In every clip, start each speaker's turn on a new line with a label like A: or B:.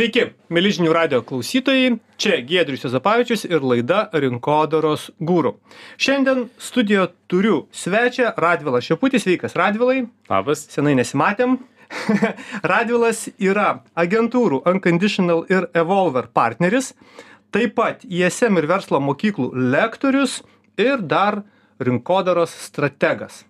A: Sveiki, mėlyžinių radio klausytojai, čia Giedrius Jozapavičius ir laida Rinkodaros gūrų. Šiandien studijoje turiu svečią Radvilą Šeputį, sveikas Radvilai.
B: Labas.
A: Senai nesimatėm. Radvilas yra agentūrų Unconditional ir Evolver partneris, taip pat ISM ir verslo mokyklų lektorius ir dar rinkodaros strategas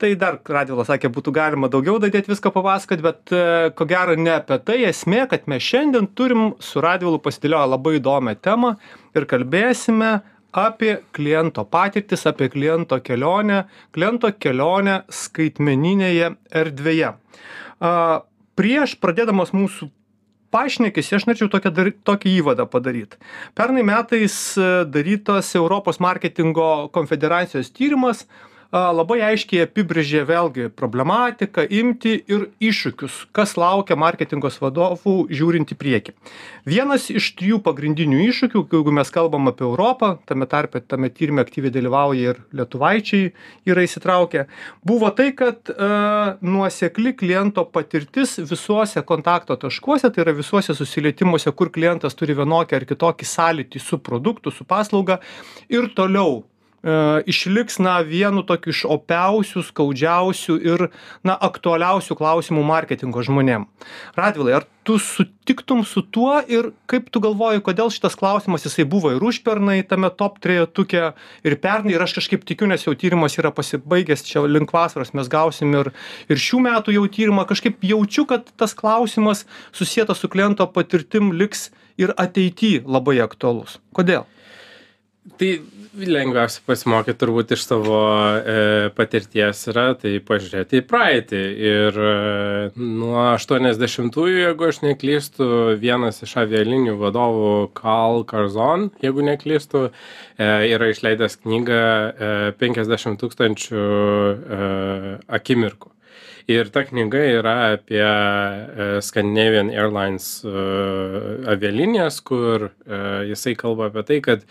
A: tai dar radvilas sakė būtų galima daugiau dadėt visko papasakot bet e, ko gero ne apie tai. Esmė kad mes šiandien turim su radvilu pasidėlioję labai įdomią temą ir kalbėsime apie kliento patirtis apie kliento kelionę kliento kelionę skaitmeninėje erdvėje. A prieš pradėdamas mūsų pašnekesį aš norėčiau tokią dar tokį įvadą padaryt. Pernai metais e, darytas europos marketingo konfederacijos tyrimas labai aiškiai apibrėžė vėlgi problematiką imtį ir iššūkius kas laukia marketingos vadovų žiūrint į priekį. Vienas iš trijų pagrindinių iššūkių jeigu mes kalbam apie europą tame tarpe tame tyrime aktyviai dalyvauja ir lietuvaičiai yra įsitraukę buvo tai kad a, nuosekli kliento patirtis visuose kontakto taškuose tai yra visuose susilietimuose kur klientas turi vienokį ar kitokį sąlytį su produktu su paslauga ir toliau E, išliks na vienu tokiu iš opiausių skaudžiausių ir na aktualiausių klausimų marketingo žmonėm. Radvilai ar tu sutiktum su tuo ir kaip tu galvoji kodėl šitas klausimas jisai buvo ir užpernai tame top trejetuke ir pernai? Ir aš kažkaip tikiu nes jau tyrimas yra pasibaigęs čia link vasaros mes gausim ir ir šių metų jau tyrimą. Kažkaip jaučiu kad tas klausimas susietas su kliento patirtim liks ir ateity labai aktualus. Kodėl
B: tai lengviausia pasimokyt turbūt iš savo e, patirties yra tai pažiūrėti į praeitį. Ir e, nuo aštuoniasdešimtųjų jeigu aš neklystu vienas iš avialinijų vadovų Carl Carzon jeigu neklystu e, yra išleidęs knygą e, 50 tūkstančių e, akimirkų. Ir ta knyga yra apie e, Scandinavian Airlines e, avialinijas, kur e, jisai kalba apie tai, kad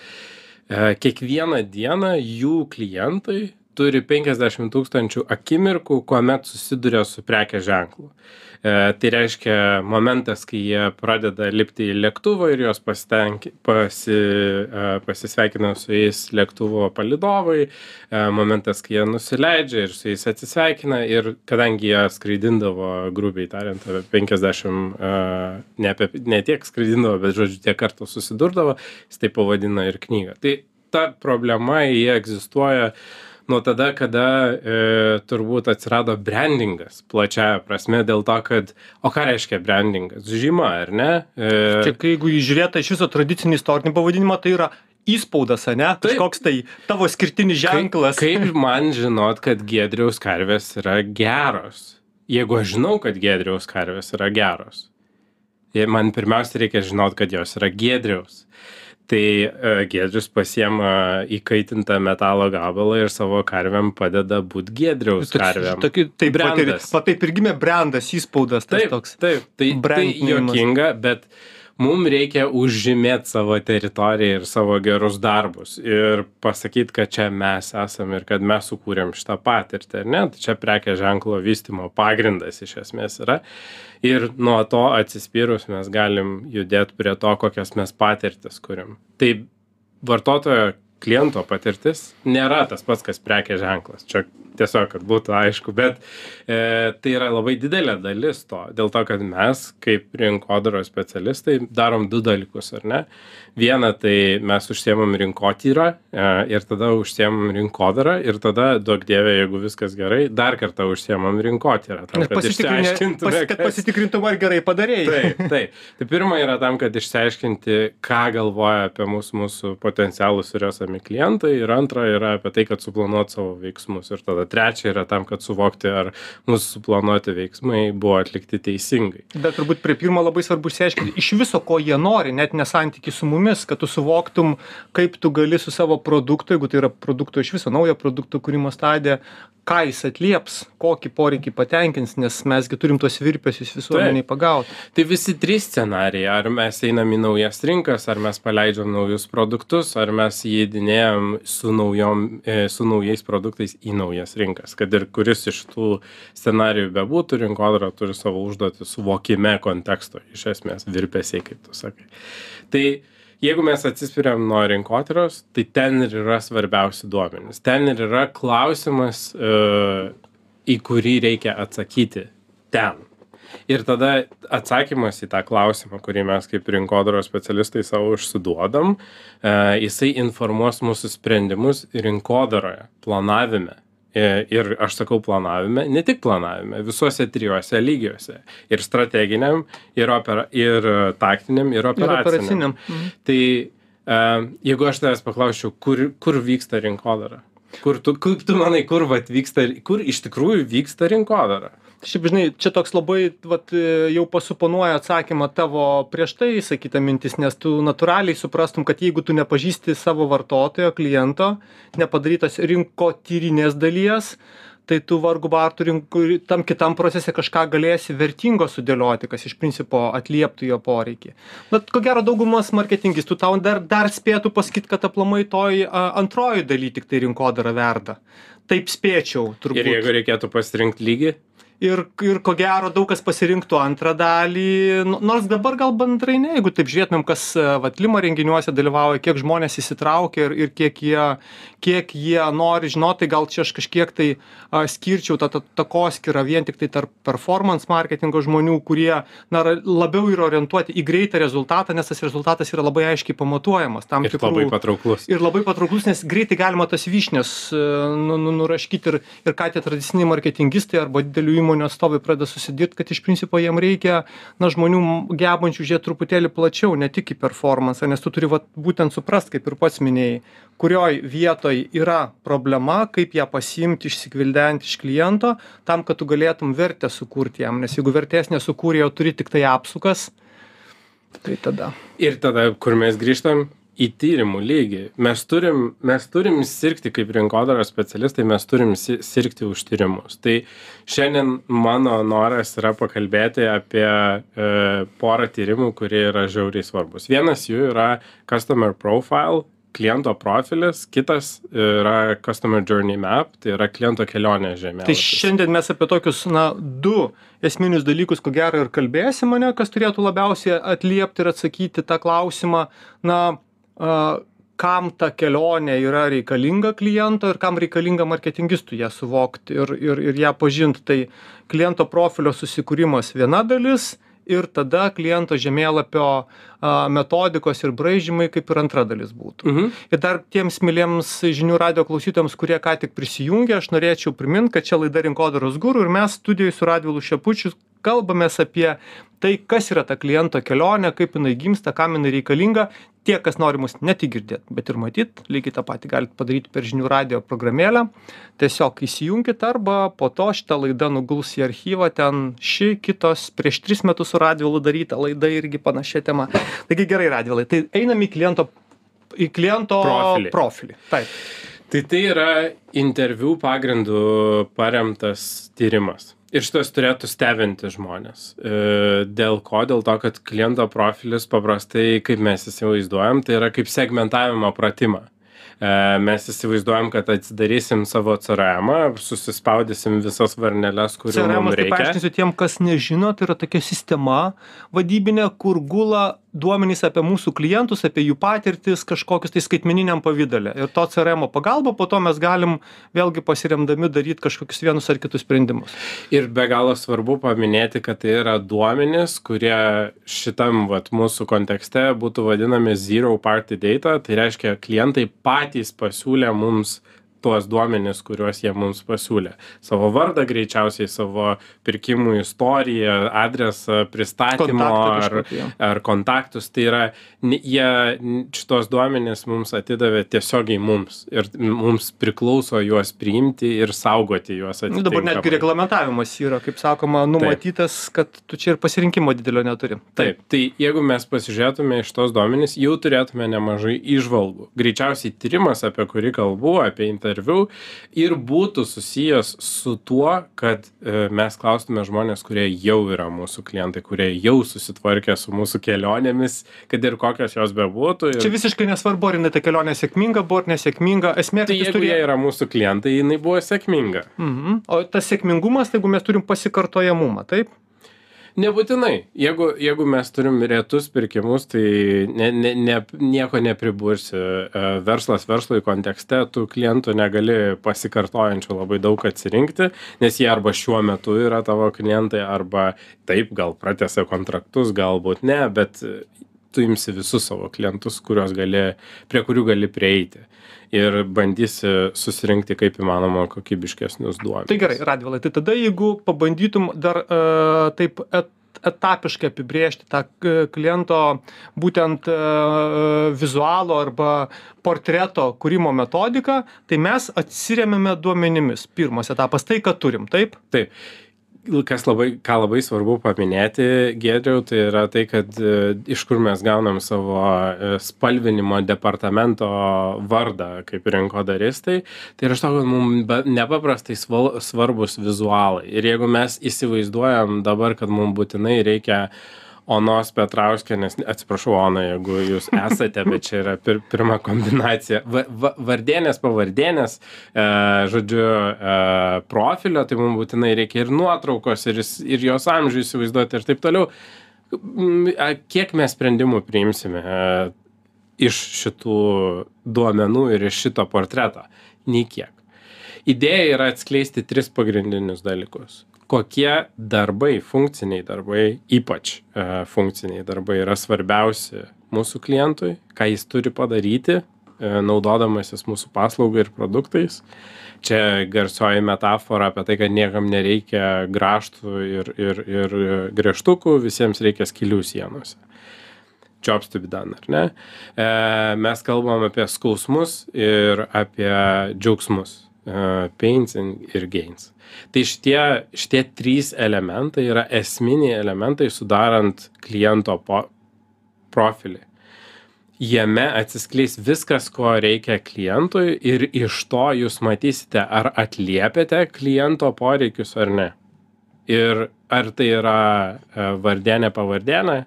B: kiekvieną dieną jų klientai turi 50 tūkstančių akimirkų, kuomet susiduria su prekės ženklu. E, tai reiškia momentas, kai jie pradeda lipti į lėktuvą ir jos pasitenki, pasi, e, pasisveikina su jais lėktuvo palidovai, e, momentas, kai jie nusileidžia ir su jais atsisveikina ir kadangi jie skraidindavo, grubiai tariant, 50, e, ne, apie, ne tiek skraidindavo, bet žodžiu, tiek kartų susidurdavo, jis tai pavadina ir knygą. Tai ta problema, jie egzistuoja nuo tada, kada e, turbūt atsirado brandingas plačiaja prasme, dėl to, kad, o ką reiškia brandingas? Žyma, ar ne?
A: E... Čia, kai jeigu žiūrėta iš viso tradicinį istorinį pavadinimą, tai yra įspaudas, ne? Kažkoks tai tavo skirtinis ženklas.
B: Kaip, kaip man žinot, kad Gedriaus karvės yra geros? Jeigu aš žinau, kad Gedriaus karvės yra geros, man pirmiausia reikia žinot, kad jos yra Gedriaus tai e, giedrius pasiema įkaitintą metalo gabalą ir savo karvėm padeda būt giedriaus karvėm.
A: Toki, tai brandas. Va taip ir gimė brandas, įspaudas.
B: Taip,
A: toks.
B: taip, tai, tai juokinga, bet mum reikia užžymėt savo teritoriją ir savo gerus darbus ir pasakyt kad čia mes esam ir kad mes sukūrėm šitą patirtį ar ne? Tai čia prekės ženklo vystymo pagrindas iš esmės yra. Ir nuo to atsispyrus mes galim judėt prie to kokias mes patirtis kuriam. Tai vartotojo kliento patirtis nėra tas pats kas prekės ženklas. Čia tiesiog kad būtų aišku bet e, tai yra labai didelė dalis to. Dėl to kad mes kaip rinkodaros specialistai darom du dalykus ar ne? Viena tai mes užsiemam rinkotyra e, ir tada užsiemam rinkodara ir tada duok dieve jeigu viskas gerai dar kartą užsiemam rinkotyra tam kad
A: pas, kad pasitikrintum ar gerai padarei.
B: Taip taip. Tai pirma yra tam kad išsiaiškinti ką galvoja apie mus mūsų potencialūs ir esami klientai ir antra yra apie tai kad suplanuot savo veiksmus ir tada trečia yra tam kad suvokti ar mūsų suplanuoti veiksmai buvo atlikti teisingai.
A: Bet turbūt prie pirmo labai svarbu išsiaiškinti iš viso ko jie nori net ne santykį su mumis kad tu suvoktum kaip tu gali su savo produktu jeigu tai yra produkto iš viso naujo produkto kūrimo stadija ką jis atlieps kokį poreikį patenkins nes mes gi turim tuos virpesius visuomenėj pagaut
B: Tai visi trys scenarijai, ar mes einam į naujas rinkas, ar mes paleidžiam naujus produktus, ar mes įdinėjam su, naujom, e, su naujais produktais į naujas rinkas. Kad ir kuris iš tų scenarijų bebūtų, rinkodara turi savo užduotį suvokime konteksto, iš esmės virpesiai, kaip tu sakai. Tai jeigu mes atsispiriam nuo rinkodaros, tai ten ir yra svarbiausi duomenys. Ten ir yra klausimas, e, į kurį reikia atsakyti ten. Ir tada atsakymas į tą klausimą, kurį mes kaip rinkodaros specialistai savo užsiduodam, e, jisai informuos mūsų sprendimus rinkodaroje, planavime. E, Ir aš sakau planavime, ne tik planavime, visuose trijuose lygiuose. Ir strateginiam, ir, opera, ir taktiniam, ir
A: ir
B: operaciniam.
A: operaciniam Mhm.
B: Tai uh, jeigu aš tavęs paklausčiau, kur, kur vyksta rinkodara? Kur tu, kaip tu manai, kur vat, vyksta, kur iš tikrųjų vyksta rinkodara?
A: Šiaip, žinai, čia toks labai, vat, e, jau pasuponuoja atsakymą tavo prieš tai sakyta mintis, nes tu natūraliai suprastum, kad jeigu tu nepažįsti savo vartotojo, kliento, nepadarytas rinkotyrinės dalies, tai tu vargu ar tu rinku, tam kitam procese kažką galėsi vertingo sudėlioti, kas iš principo atlieptų jo poreikį. Bet ko gero daugumas marketingistų tau dar, dar spėtų pasakyti, kad aplamai toj a, antroji daly tik tai rinkodara verda. Taip spėčiau, turbūt
B: Ir jeigu reikėtų pasirinkti lygį,
A: ir ir ko gero daug kas pasirinktų antrą dalį no nors dabar gal bendrai ne jeigu taip žiūrėtumėm kas e, vat limo renginiuose dalyvauja kiek žmonės įsitraukia ir ir kiek jie kiek jie nori žinot tai gal čia aš kažkiek tai a skirčiau tą tą takoskyrą vien tiktai tarp performans marketingo žmonių kurie na ra labiau yra orientuoti į greitą rezultatą nes tas rezultatas yra labai aiškiai pamatuojamas tam
B: ir labai
A: tikrų
B: patrauklus.
A: ir labai patrauklus nes greitai galima tas vyšnias e, nu nu nuraškyt ir ir ką tie tradiciniai marketingistai arba didelių įmonių atstovai pradeda susidirbt kad iš principo jiem reikia na žmonių gebančių žiūrėt truputėlį plačiau ne tik į performansą nes tu turi vat būtent suprast kaip ir pats minėjai kurioj vietoj yra problema kaip ją pasiimt išsigvildent iš kliento tam kad tu galėtum vertę sukurt jam nes jeigu vertės nesukūrei o turi tiktai apsukas tai tada.
B: Ir tada, kur mes grįžtam į tyrimų lygį. Mes turim, mes turim sirgti kaip rinkodaros specialistai, mes turim si- sirgti už tyrimus. Tai šiandien mano noras yra pakalbėti apie e, porą tyrimų, kurie yra žiauriai svarbus. Vienas jų yra Customer Profile, kliento profilis, kitas yra Customer Journey Map, tai yra kliento kelionė
A: Tai
B: žemėlapis.
A: šiandien mes apie tokius, na, du esminius dalykus, ko gero, ir kalbėsim, mane, kas turėtų labiausiai atliepti ir atsakyti tą klausimą, na, kam ta kelionė yra reikalinga kliento ir kam reikalinga marketingistui ją suvokti ir, ir, ir ją pažinti. Tai kliento profilio susikūrimas viena dalis ir tada kliento žemėlapio a, metodikos ir braižymai kaip ir antra dalis būtų.
B: Mhm.
A: Ir dar tiems myliems žinių radio klausytojams, kurie ką tik prisijungė, aš norėčiau priminti, kad čia laida Rinkodaros gurų ir mes studijoje su Radvilu Šepučiu kalbamės apie tai, kas yra ta kliento kelionė, kaip jinai gimsta, kam jinai reikalinga. Tie, kas nori mus ne tik girdėti, bet ir matyti, lygiai tą patį galite padaryti per žinių radio programėlę. Tiesiog įsijunkit arba po to šitą laidą nuguls į archyvą, ten ši kitos prieš tris metus su Radvilu daryta laida irgi panašia tema. Taigi gerai, Radvilai, tai einam į kliento, į kliento
B: Profilį.
A: profilį. Taip.
B: Tai tai yra interviu pagrindų paremtas tyrimas. Ir šitas turėtų stebinti žmonės. E, Dėl ko? Dėl to, kad kliento profilis paprastai, kaip mes įsivaizduojam, tai yra kaip segmentavimo pratimą. E, Mes įsivaizduojam, kad atsidarysim savo CRM, susispaudysim visas varneles, kurių
A: CRM,
B: mums
A: tai
B: reikia.
A: paaiškinsiu tiem, kas nežino, tai yra tokia sistema vadybinė, kur gula duomenys apie mūsų klientus, apie jų patirtis, kažkokius tai skaitmeniniam pavydalė. Ir to CRM pagalba po to mes galim vėlgi pasiremdami daryti kažkokius vienus ar kitus sprendimus.
B: Ir be galo svarbu paminėti, kad tai yra duomenys, kurie šitam vat, mūsų kontekste būtų vadinami zero party data. Tai reiškia, klientai patys pasiūlė mums tuos duomenis, kuriuos jie mums pasiūlė. Savo vardą greičiausiai, savo pirkimų istoriją, adresą, pristatymo ar, ar kontaktus. Tai yra, jie šitos duomenys mums atidavė tiesiogiai mums ir mums priklauso juos priimti ir saugoti juos
A: Nu, dabar netgi
B: atitinkamai.
A: reglamentavimas yra, kaip sakoma, numatytas, kad tu čia ir pasirinkimo didelio neturi.
B: Taip, tai jeigu mes pasižiūrėtume iš tos duomenys, jau turėtume nemažai išvalgų. Greičiausiai tyrimas, apie kurį kalbu, apie interviu interviu ir būtų susijęs su tuo, kad e, mes klaustume žmonės, kurie jau yra mūsų klientai, kurie jau susitvarkė su mūsų kelionėmis, kad ir kokios jos bebūtų. Ir...
A: Čia visiškai nesvarbu, ar jinai ta kelionė sėkminga buvo ar nesėkminga. Esmė,
B: tai jeigu turėjo... jie yra mūsų klientai, jinai buvo sėkminga.
A: Mhm. O tas sėkmingumas, tai jeigu mes turim pasikartojamumą, taip?
B: Nebūtinai. Jeigu, jeigu mes turim retus pirkimus, tai ne, ne, ne, nieko nepribursi. E, verslas verslui kontekste, tų klientų negali pasikartojančių labai daug atsirinkti, nes jie arba šiuo metu yra tavo klientai, arba taip, gal pratęsia kontraktus, galbūt ne, bet tu imsi visus savo klientus, gali, prie kurių gali prieiti ir bandysi susirinkti kaip įmanoma kokybiškesnius duomenis.
A: Tai gerai, Radvilai, tai tada jeigu pabandytum dar uh, taip et, etapiškai apibriežti tą kliento būtent uh, vizualo arba portreto kūrimo metodiką, tai mes atsiriamėme duomenimis. Pirmas etapas tai, ką turim, taip?
B: Taip kas labai ką labai svarbu paminėti giedriau tai yra tai kad e, iš kur mes gaunam savo e, spalvinimo departamento vardą kaip rinkodaristai tai yra iš to kad mum nepaprastai sval svarbūs vizualai. Ir jeigu mes įsivaizduojam dabar kad mum būtinai reikia onos petrauskienės atsiprašau ona jeigu jūs esate bet čia yra pir pirma kombinacija. Va va vardienės pavardėnės e, žodžiu e, profilio tai mum būtinai reikia ir nuotraukos ir ir jos amžių įsivaizduoti ir taip toliau. Kiek mes sprendimų priimsime e, iš šitų duomenų ir iš šito portreto? Nei kiek. Idėja yra atskleisti tris pagrindinius dalykus kokie darbai funkciniai darbai ypač e, funkciniai darbai yra svarbiausi mūsų klientui ką jis turi padaryti e, naudodamasis mūsų paslauga ir produktais čia garsioji metafora apie tai kad niekam nereikia grąžtų ir ir ir gręžtukų visiems reikia skylių sienose jobs to be done, ar ne? E, mes kalbam apie skausmus ir apie džiaugsmus. E, pains ir gains. Tai šitie, šitie trys elementai yra esminiai elementai sudarant kliento po, profilį. Jame atsiskleis viskas, ko reikia klientui ir iš to jūs matysite, ar atliepiate kliento poreikius ar ne. Ir ar tai yra e, vardienė pavardėnė,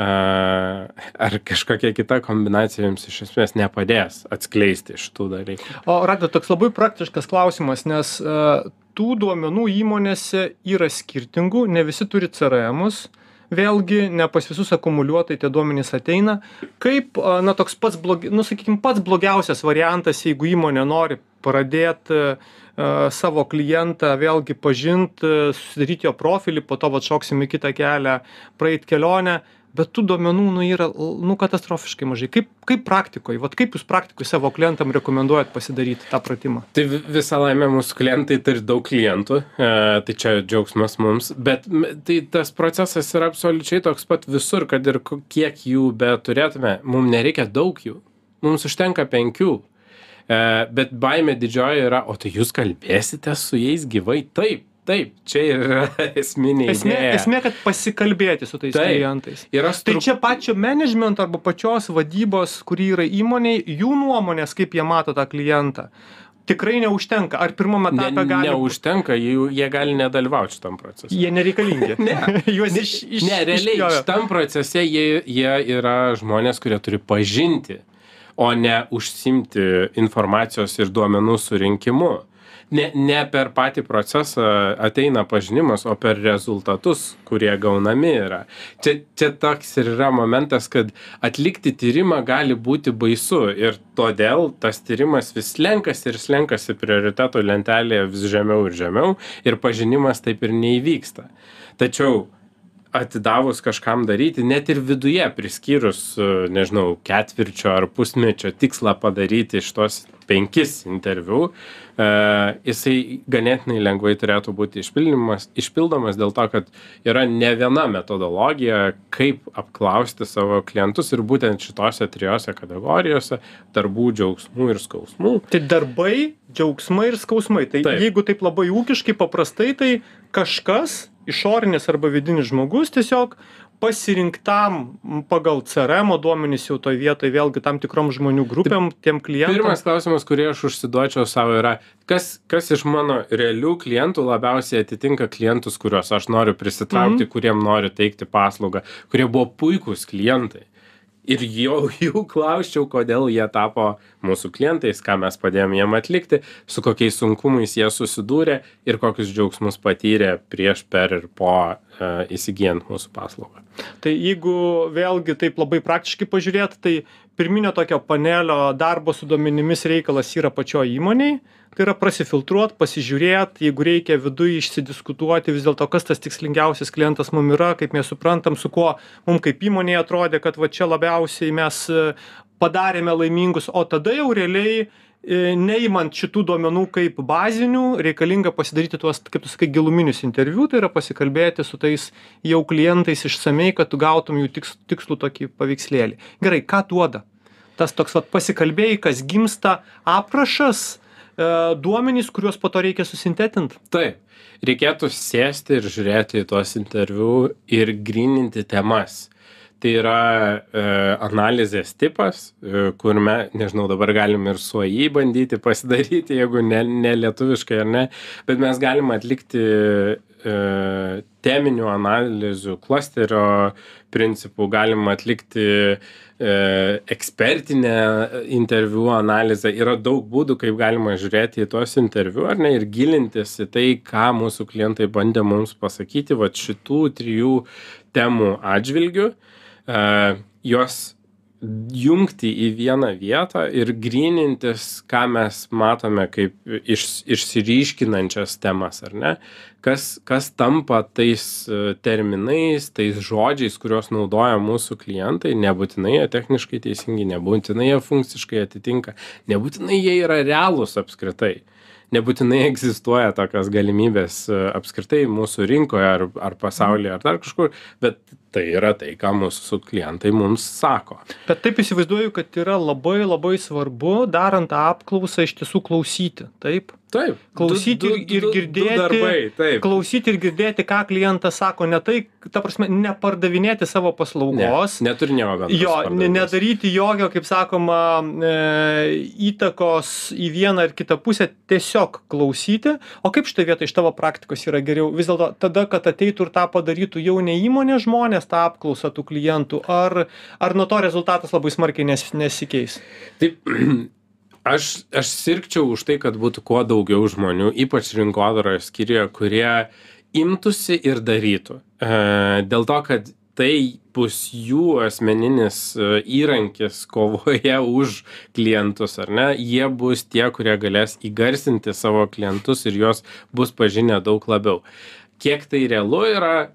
B: ar kažkokia kita kombinacija jums iš esmės nepadės atskleisti šitų dalykų.
A: O Radė, toks labai praktiškas klausimas, nes tų duomenų įmonėse yra skirtingų, ne visi turi CRM-us, vėlgi ne pas visus akumuliuotai tie duomenys ateina. Kaip, na, toks pats, blogi, nu, sakykime, pats blogiausias variantas, jeigu įmonė nori pradėti savo klientą vėlgi pažint, susidaryti jo profilį, po to atšoksim į kitą kelią, praeit kelionę, bet tų duomenų nu yra nu katastrofiškai mažai. Kaip kaip praktikoj vat kaip jūs praktikoj savo klientam rekomenduojat pasidaryt tą pratimą?
B: Tai visa laimė mūsų klientai turi daug klientų e, tai čia džiaugsmas mums bet tai tas procesas yra absoliučiai toks pat visur kad ir kiek jų beturėtume mum nereikia daug jų mums užtenka penkių. E, bet baimė didžioji yra o tai jūs kalbėsite su jais gyvai taip taip čia yra esminė
A: esmė
B: idėja.
A: esmė kad pasikalbėti su tais taip. klientais
B: yra
A: stru... tai čia pačio menedžmento arba pačios vadybos kuri yra įmonėj jų nuomonės kaip jie mato tą klientą tikrai neužtenka ar pirmam etape
B: ne,
A: gali
B: neužtenka jų jie gali nedalyvaut šitam procese
A: jie nereikalingi
B: ne
A: juos iš, iš
B: ne realiai
A: išpjovė.
B: šitam procese jie jie yra žmonės kurie turi pažinti o ne užsimti informacijos ir duomenų surinkimu ne ne per patį procesą ateina pažinimas o per rezultatus kurie gaunami yra. Čia čia toks ir yra momentas kad atlikti tyrimą gali būti baisu ir todėl tas tyrimas vis slenkasi ir slenkasi prioritetų lentelėje vis žemiau ir žemiau ir pažinimas taip ir neįvyksta. Tačiau atidavus kažkam daryti net ir viduje priskyrus nežinau ketvirčio ar pusmečio tikslą padaryti šituos penkis interviu e, jisai ganėtinai lengvai turėtų būti išpildomas dėl to kad yra ne viena metodologija kaip apklausti savo klientus ir būtent šitose trijose kategorijose darbų džiaugsmų ir skausmų
A: tai darbai džiaugsmai ir skausmai tai
B: Taip.
A: jeigu taip labai ūkiškai paprastai tai kažkas išorinis arba vidinis žmogus tiesiog pasirinktam pagal crm duomenis jau toj vietoj vėlgi tam tikrom žmonių grupėm tiem klientam
B: Pirmas klausimas, kurį aš užsiduočiau savo yra, kas, kas iš mano realių klientų labiausiai atitinka klientus, kuriuos aš noriu prisitraukti, mm. kuriem noriu teikti paslaugą, kurie buvo puikūs klientai. Ir jau jų klausčiau, kodėl jie tapo mūsų klientais, ką mes padėjome jiem atlikti, su kokiais sunkumais jie susidūrė ir kokius džiaugsmus patyrė prieš, per ir po uh, įsigijant mūsų paslaugą.
A: Tai jeigu vėlgi taip labai praktiškai pažiūrėt, tai pirminio tokio panelio darbo su duomenimis reikalas yra pačioj įmoniai, tai yra prasifiltruot, pasižiūrėt, jeigu reikia viduje išsidiskutuoti vis dėlto, kas tas tikslingiausias klientas mum yra, kaip mes suprantam, su kuo mum kaip įmonėje atrodė, kad va čia labiausiai mes e, padarėme laimingus, o tada jau realiai e, neimant šitų duomenų kaip bazinių, reikalinga pasidaryti tuos, kaip tu sakai, giluminius interviu, tai yra pasikalbėti su tais jau klientais išsamei, kad tu gautum jų tiks, tikslų tokį paveikslėlį. Gerai, ką duoda? Tas toks vat, pasikalbėjai, kas gimsta aprašas, e, duomenys, kuriuos po to reikia susintetint.
B: Taip, reikėtų sėsti ir žiūrėti į tuos interviu ir grininti temas. Tai yra e, analizės tipas, e, kur mes, nežinau, dabar galim ir su AI bandyti pasidaryti, jeigu ne, ne lietuviškai ar ne, bet mes galim atlikti e, teminių analizių, klasterio principų, galim atlikti e, ekspertinę interviu analizę. Yra daug būdų, kaip galima žiūrėti į tuos interviu, ar ne, ir gilintis į tai, ką mūsų klientai bandė mums pasakyti, va šitų trijų temų atžvilgių, e, juos jungti į vieną vietą ir grynintis, ką mes matome kaip iš, išsiryškinančias temas, ar ne? Kas, kas tampa tais e, terminais, tais žodžiais, kuriuos naudoja mūsų klientai, nebūtinai jie techniškai teisingi, nebūtinai jie funkciškai atitinka, nebūtinai jie yra realūs apskritai. Nebūtinai egzistuoja tokios galimybės e, apskritai mūsų rinkoje ar, ar pasaulyje ar dar kažkur, bet tai yra tai, ką mūsų klientai mums sako.
A: Bet taip įsivaizduoju, kad yra labai labai svarbu, darant apklausą, iš tiesų klausyti. Taip?
B: Taip.
A: Klausyti
B: Du- du-
A: ir, ir
B: du-
A: girdėti.
B: darbai, taip.
A: Klausyti ir girdėti, ką klientas sako. Ne tai, ta prasme, nepardavinėti savo paslaugos.
B: Ne, neturi nieko bendro.
A: Jo, nedaryti jokio, kaip sakoma, e, įtakos į vieną ar kitą pusę, tiesiog klausyti. O kaip šitą vietą iš tavo praktikos yra geriau? Vis dėlto tada, kad ateitų ir tą padarytų jau ne įmonė žmonės, tą apklausą tų klientų, ar, ar nuo to rezultatas labai smarkiai nes, nesikeis?
B: Taip, aš, aš sirgčiau už tai, kad būtų kuo daugiau žmonių, ypač rinkodaroje skyriuje, kurie imtųsi ir darytų. E, dėl to, kad tai bus jų asmeninis e, įrankis kovoje už klientus, ar ne? Jie bus tie, kurie galės įgarsinti savo klientus ir juos bus pažinę daug labiau. Kiek tai realu yra,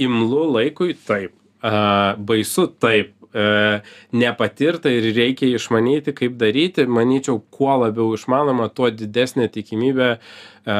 B: imlu laikui, taip. A, baisu, taip. E, nepatirta ir reikia išmanyti, kaip daryti. Manyčiau, kuo labiau išmanoma, tuo didesnė tikimybė e,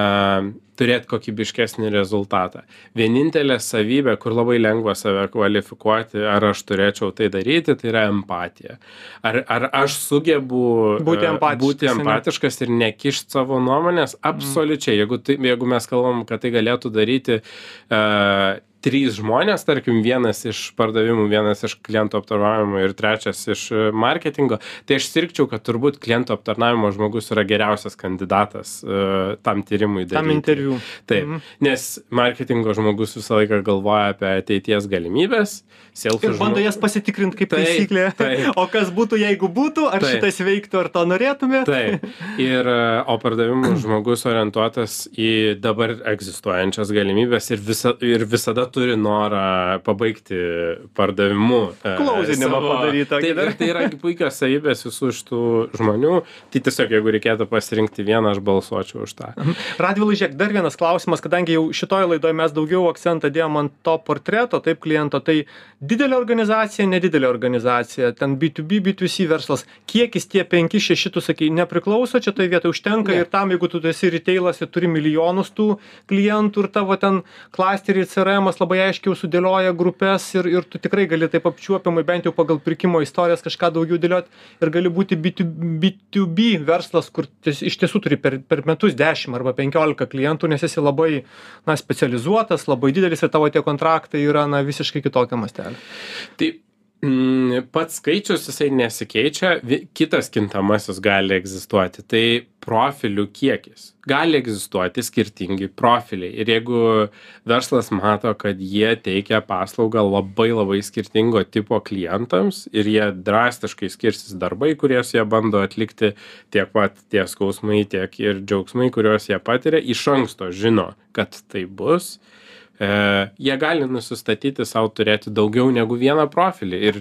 B: turėti kokybiškesnį rezultatą. Vienintelė savybė, kur labai lengva save kvalifikuoti, ar aš turėčiau tai daryti, tai yra empatija. Ar, ar aš sugebu
A: Būti
B: e,
A: empatiškas,
B: būti
A: ane?
B: empatiškas ir nekišti savo nuomonės? Absoliučiai. Jeigu, tai, jeigu mes kalbam, kad tai galėtų daryti uh, trys žmonės, tarkim, vienas iš pardavimų, vienas iš klientų aptarnavimo ir trečias iš e, marketingo, tai aš sirgčiau, kad turbūt klientų aptarnavimo žmogus yra geriausias kandidatas uh, tam tyrimui daryti.
A: Tam interviu.
B: Taip,
A: Mhm.
B: nes marketingo žmogus visą laiką galvoja apie ateities galimybės,
A: Ir bando jas pasitikrinti kaip
B: Taip,
A: taisyklė.
B: taip.
A: O kas būtų, jeigu būtų, ar
B: Taip.
A: šitas veiktų, ar to norėtumėt?
B: Taip. Ir, e, o pardavimų žmogus orientuotas į dabar egzistuojančias galimybės ir, visa, ir visada turi norą pabaigti pardavimu. e,
A: Klausinimą
B: savo-
A: padaryt tokį
B: Taip,
A: dar.
B: ir tai yra puikios savybės visų šitų žmonių. Tai tiesiog, jeigu reikėtų pasirinkti vieną, aš balsuočiau už tą.
A: Radvilai, žiūrėk, dar vienas klausimas, kadangi jau šitoje laidoje mes daugiau akcentą dėjom ant to portreto, taip kliento, tai didelė organizacija, nedidelė organizacija, ten B2B, B2C verslas, kiek jis tie 5-6, tu sakai, nepriklauso, čia tai vietoj užtenka
B: Ne.
A: ir tam, jeigu tu esi retailas ir turi milijonus tų klientų ir tavo ten klasterį CRM labai aiškiai jau sudėlioja grupes ir ir tu tikrai gali taip apčiuopiamai bent jau pagal pirkimo istorijas kažką daugiau dėliot. Ir gali būti by tiu by tiu by verslas kur iš tiesų turi per per metus dešim arba penkiolika klientų nes esi labai na specializuotas labai didelis ir tavo tie kontraktai yra na visiškai kitokio mastelio.
B: Tai pats skaičius jisai nesikeičia, kitas kintamasis gali egzistuoti, tai profilių kiekis. Gali egzistuoti skirtingi profiliai. Ir jeigu verslas mato, kad jie teikia paslaugą labai labai skirtingo tipo klientams ir jie drastiškai skirsis darbai, kuriuos jie bando atlikti, tiek pat tie skausmai, tiek ir džiaugsmai, kuriuos jie patiria, iš anksto žino, kad tai bus, e, jie gali nusistatyti savo turėti daugiau negu vieną profilį ir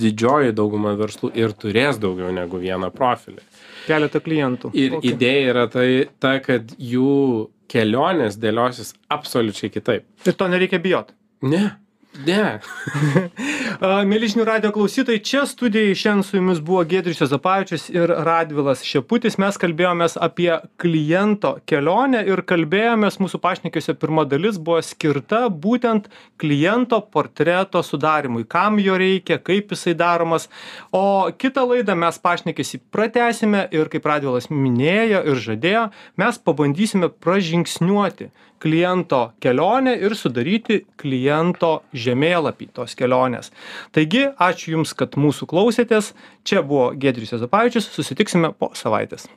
B: didžioji dauguma verslų ir turės daugiau negu vieną profilį.
A: keletą klientų
B: Ir
A: Okay.
B: idėja yra tai, ta, kad jų kelionės dėliosis absoliučiai kitaip.
A: ir to nereikia bijot
B: Ne, ne.
A: A, Mėly žinių radio klausytojai, čia studijai šiandien su jumis buvo Gedrius Zapavičius ir Radvilas Šeputis. Mes kalbėjomės apie kliento kelionę ir kalbėjomės, mūsų pašnekiuose pirma dalis buvo skirta būtent kliento portreto sudarimui, kam jo reikia, kaip jisai daromas. O kitą laidą mes pašnekėsi pratesime ir kaip Radvilas minėjo ir žadėjo, mes pabandysime pražingsniuoti kliento kelionę ir sudaryti kliento žemėlapį tos kelionės. Taigi, ačiū Jums, kad mūsų klausėtės. Čia buvo Gedrius Jozapavičius, susitiksime po savaitės.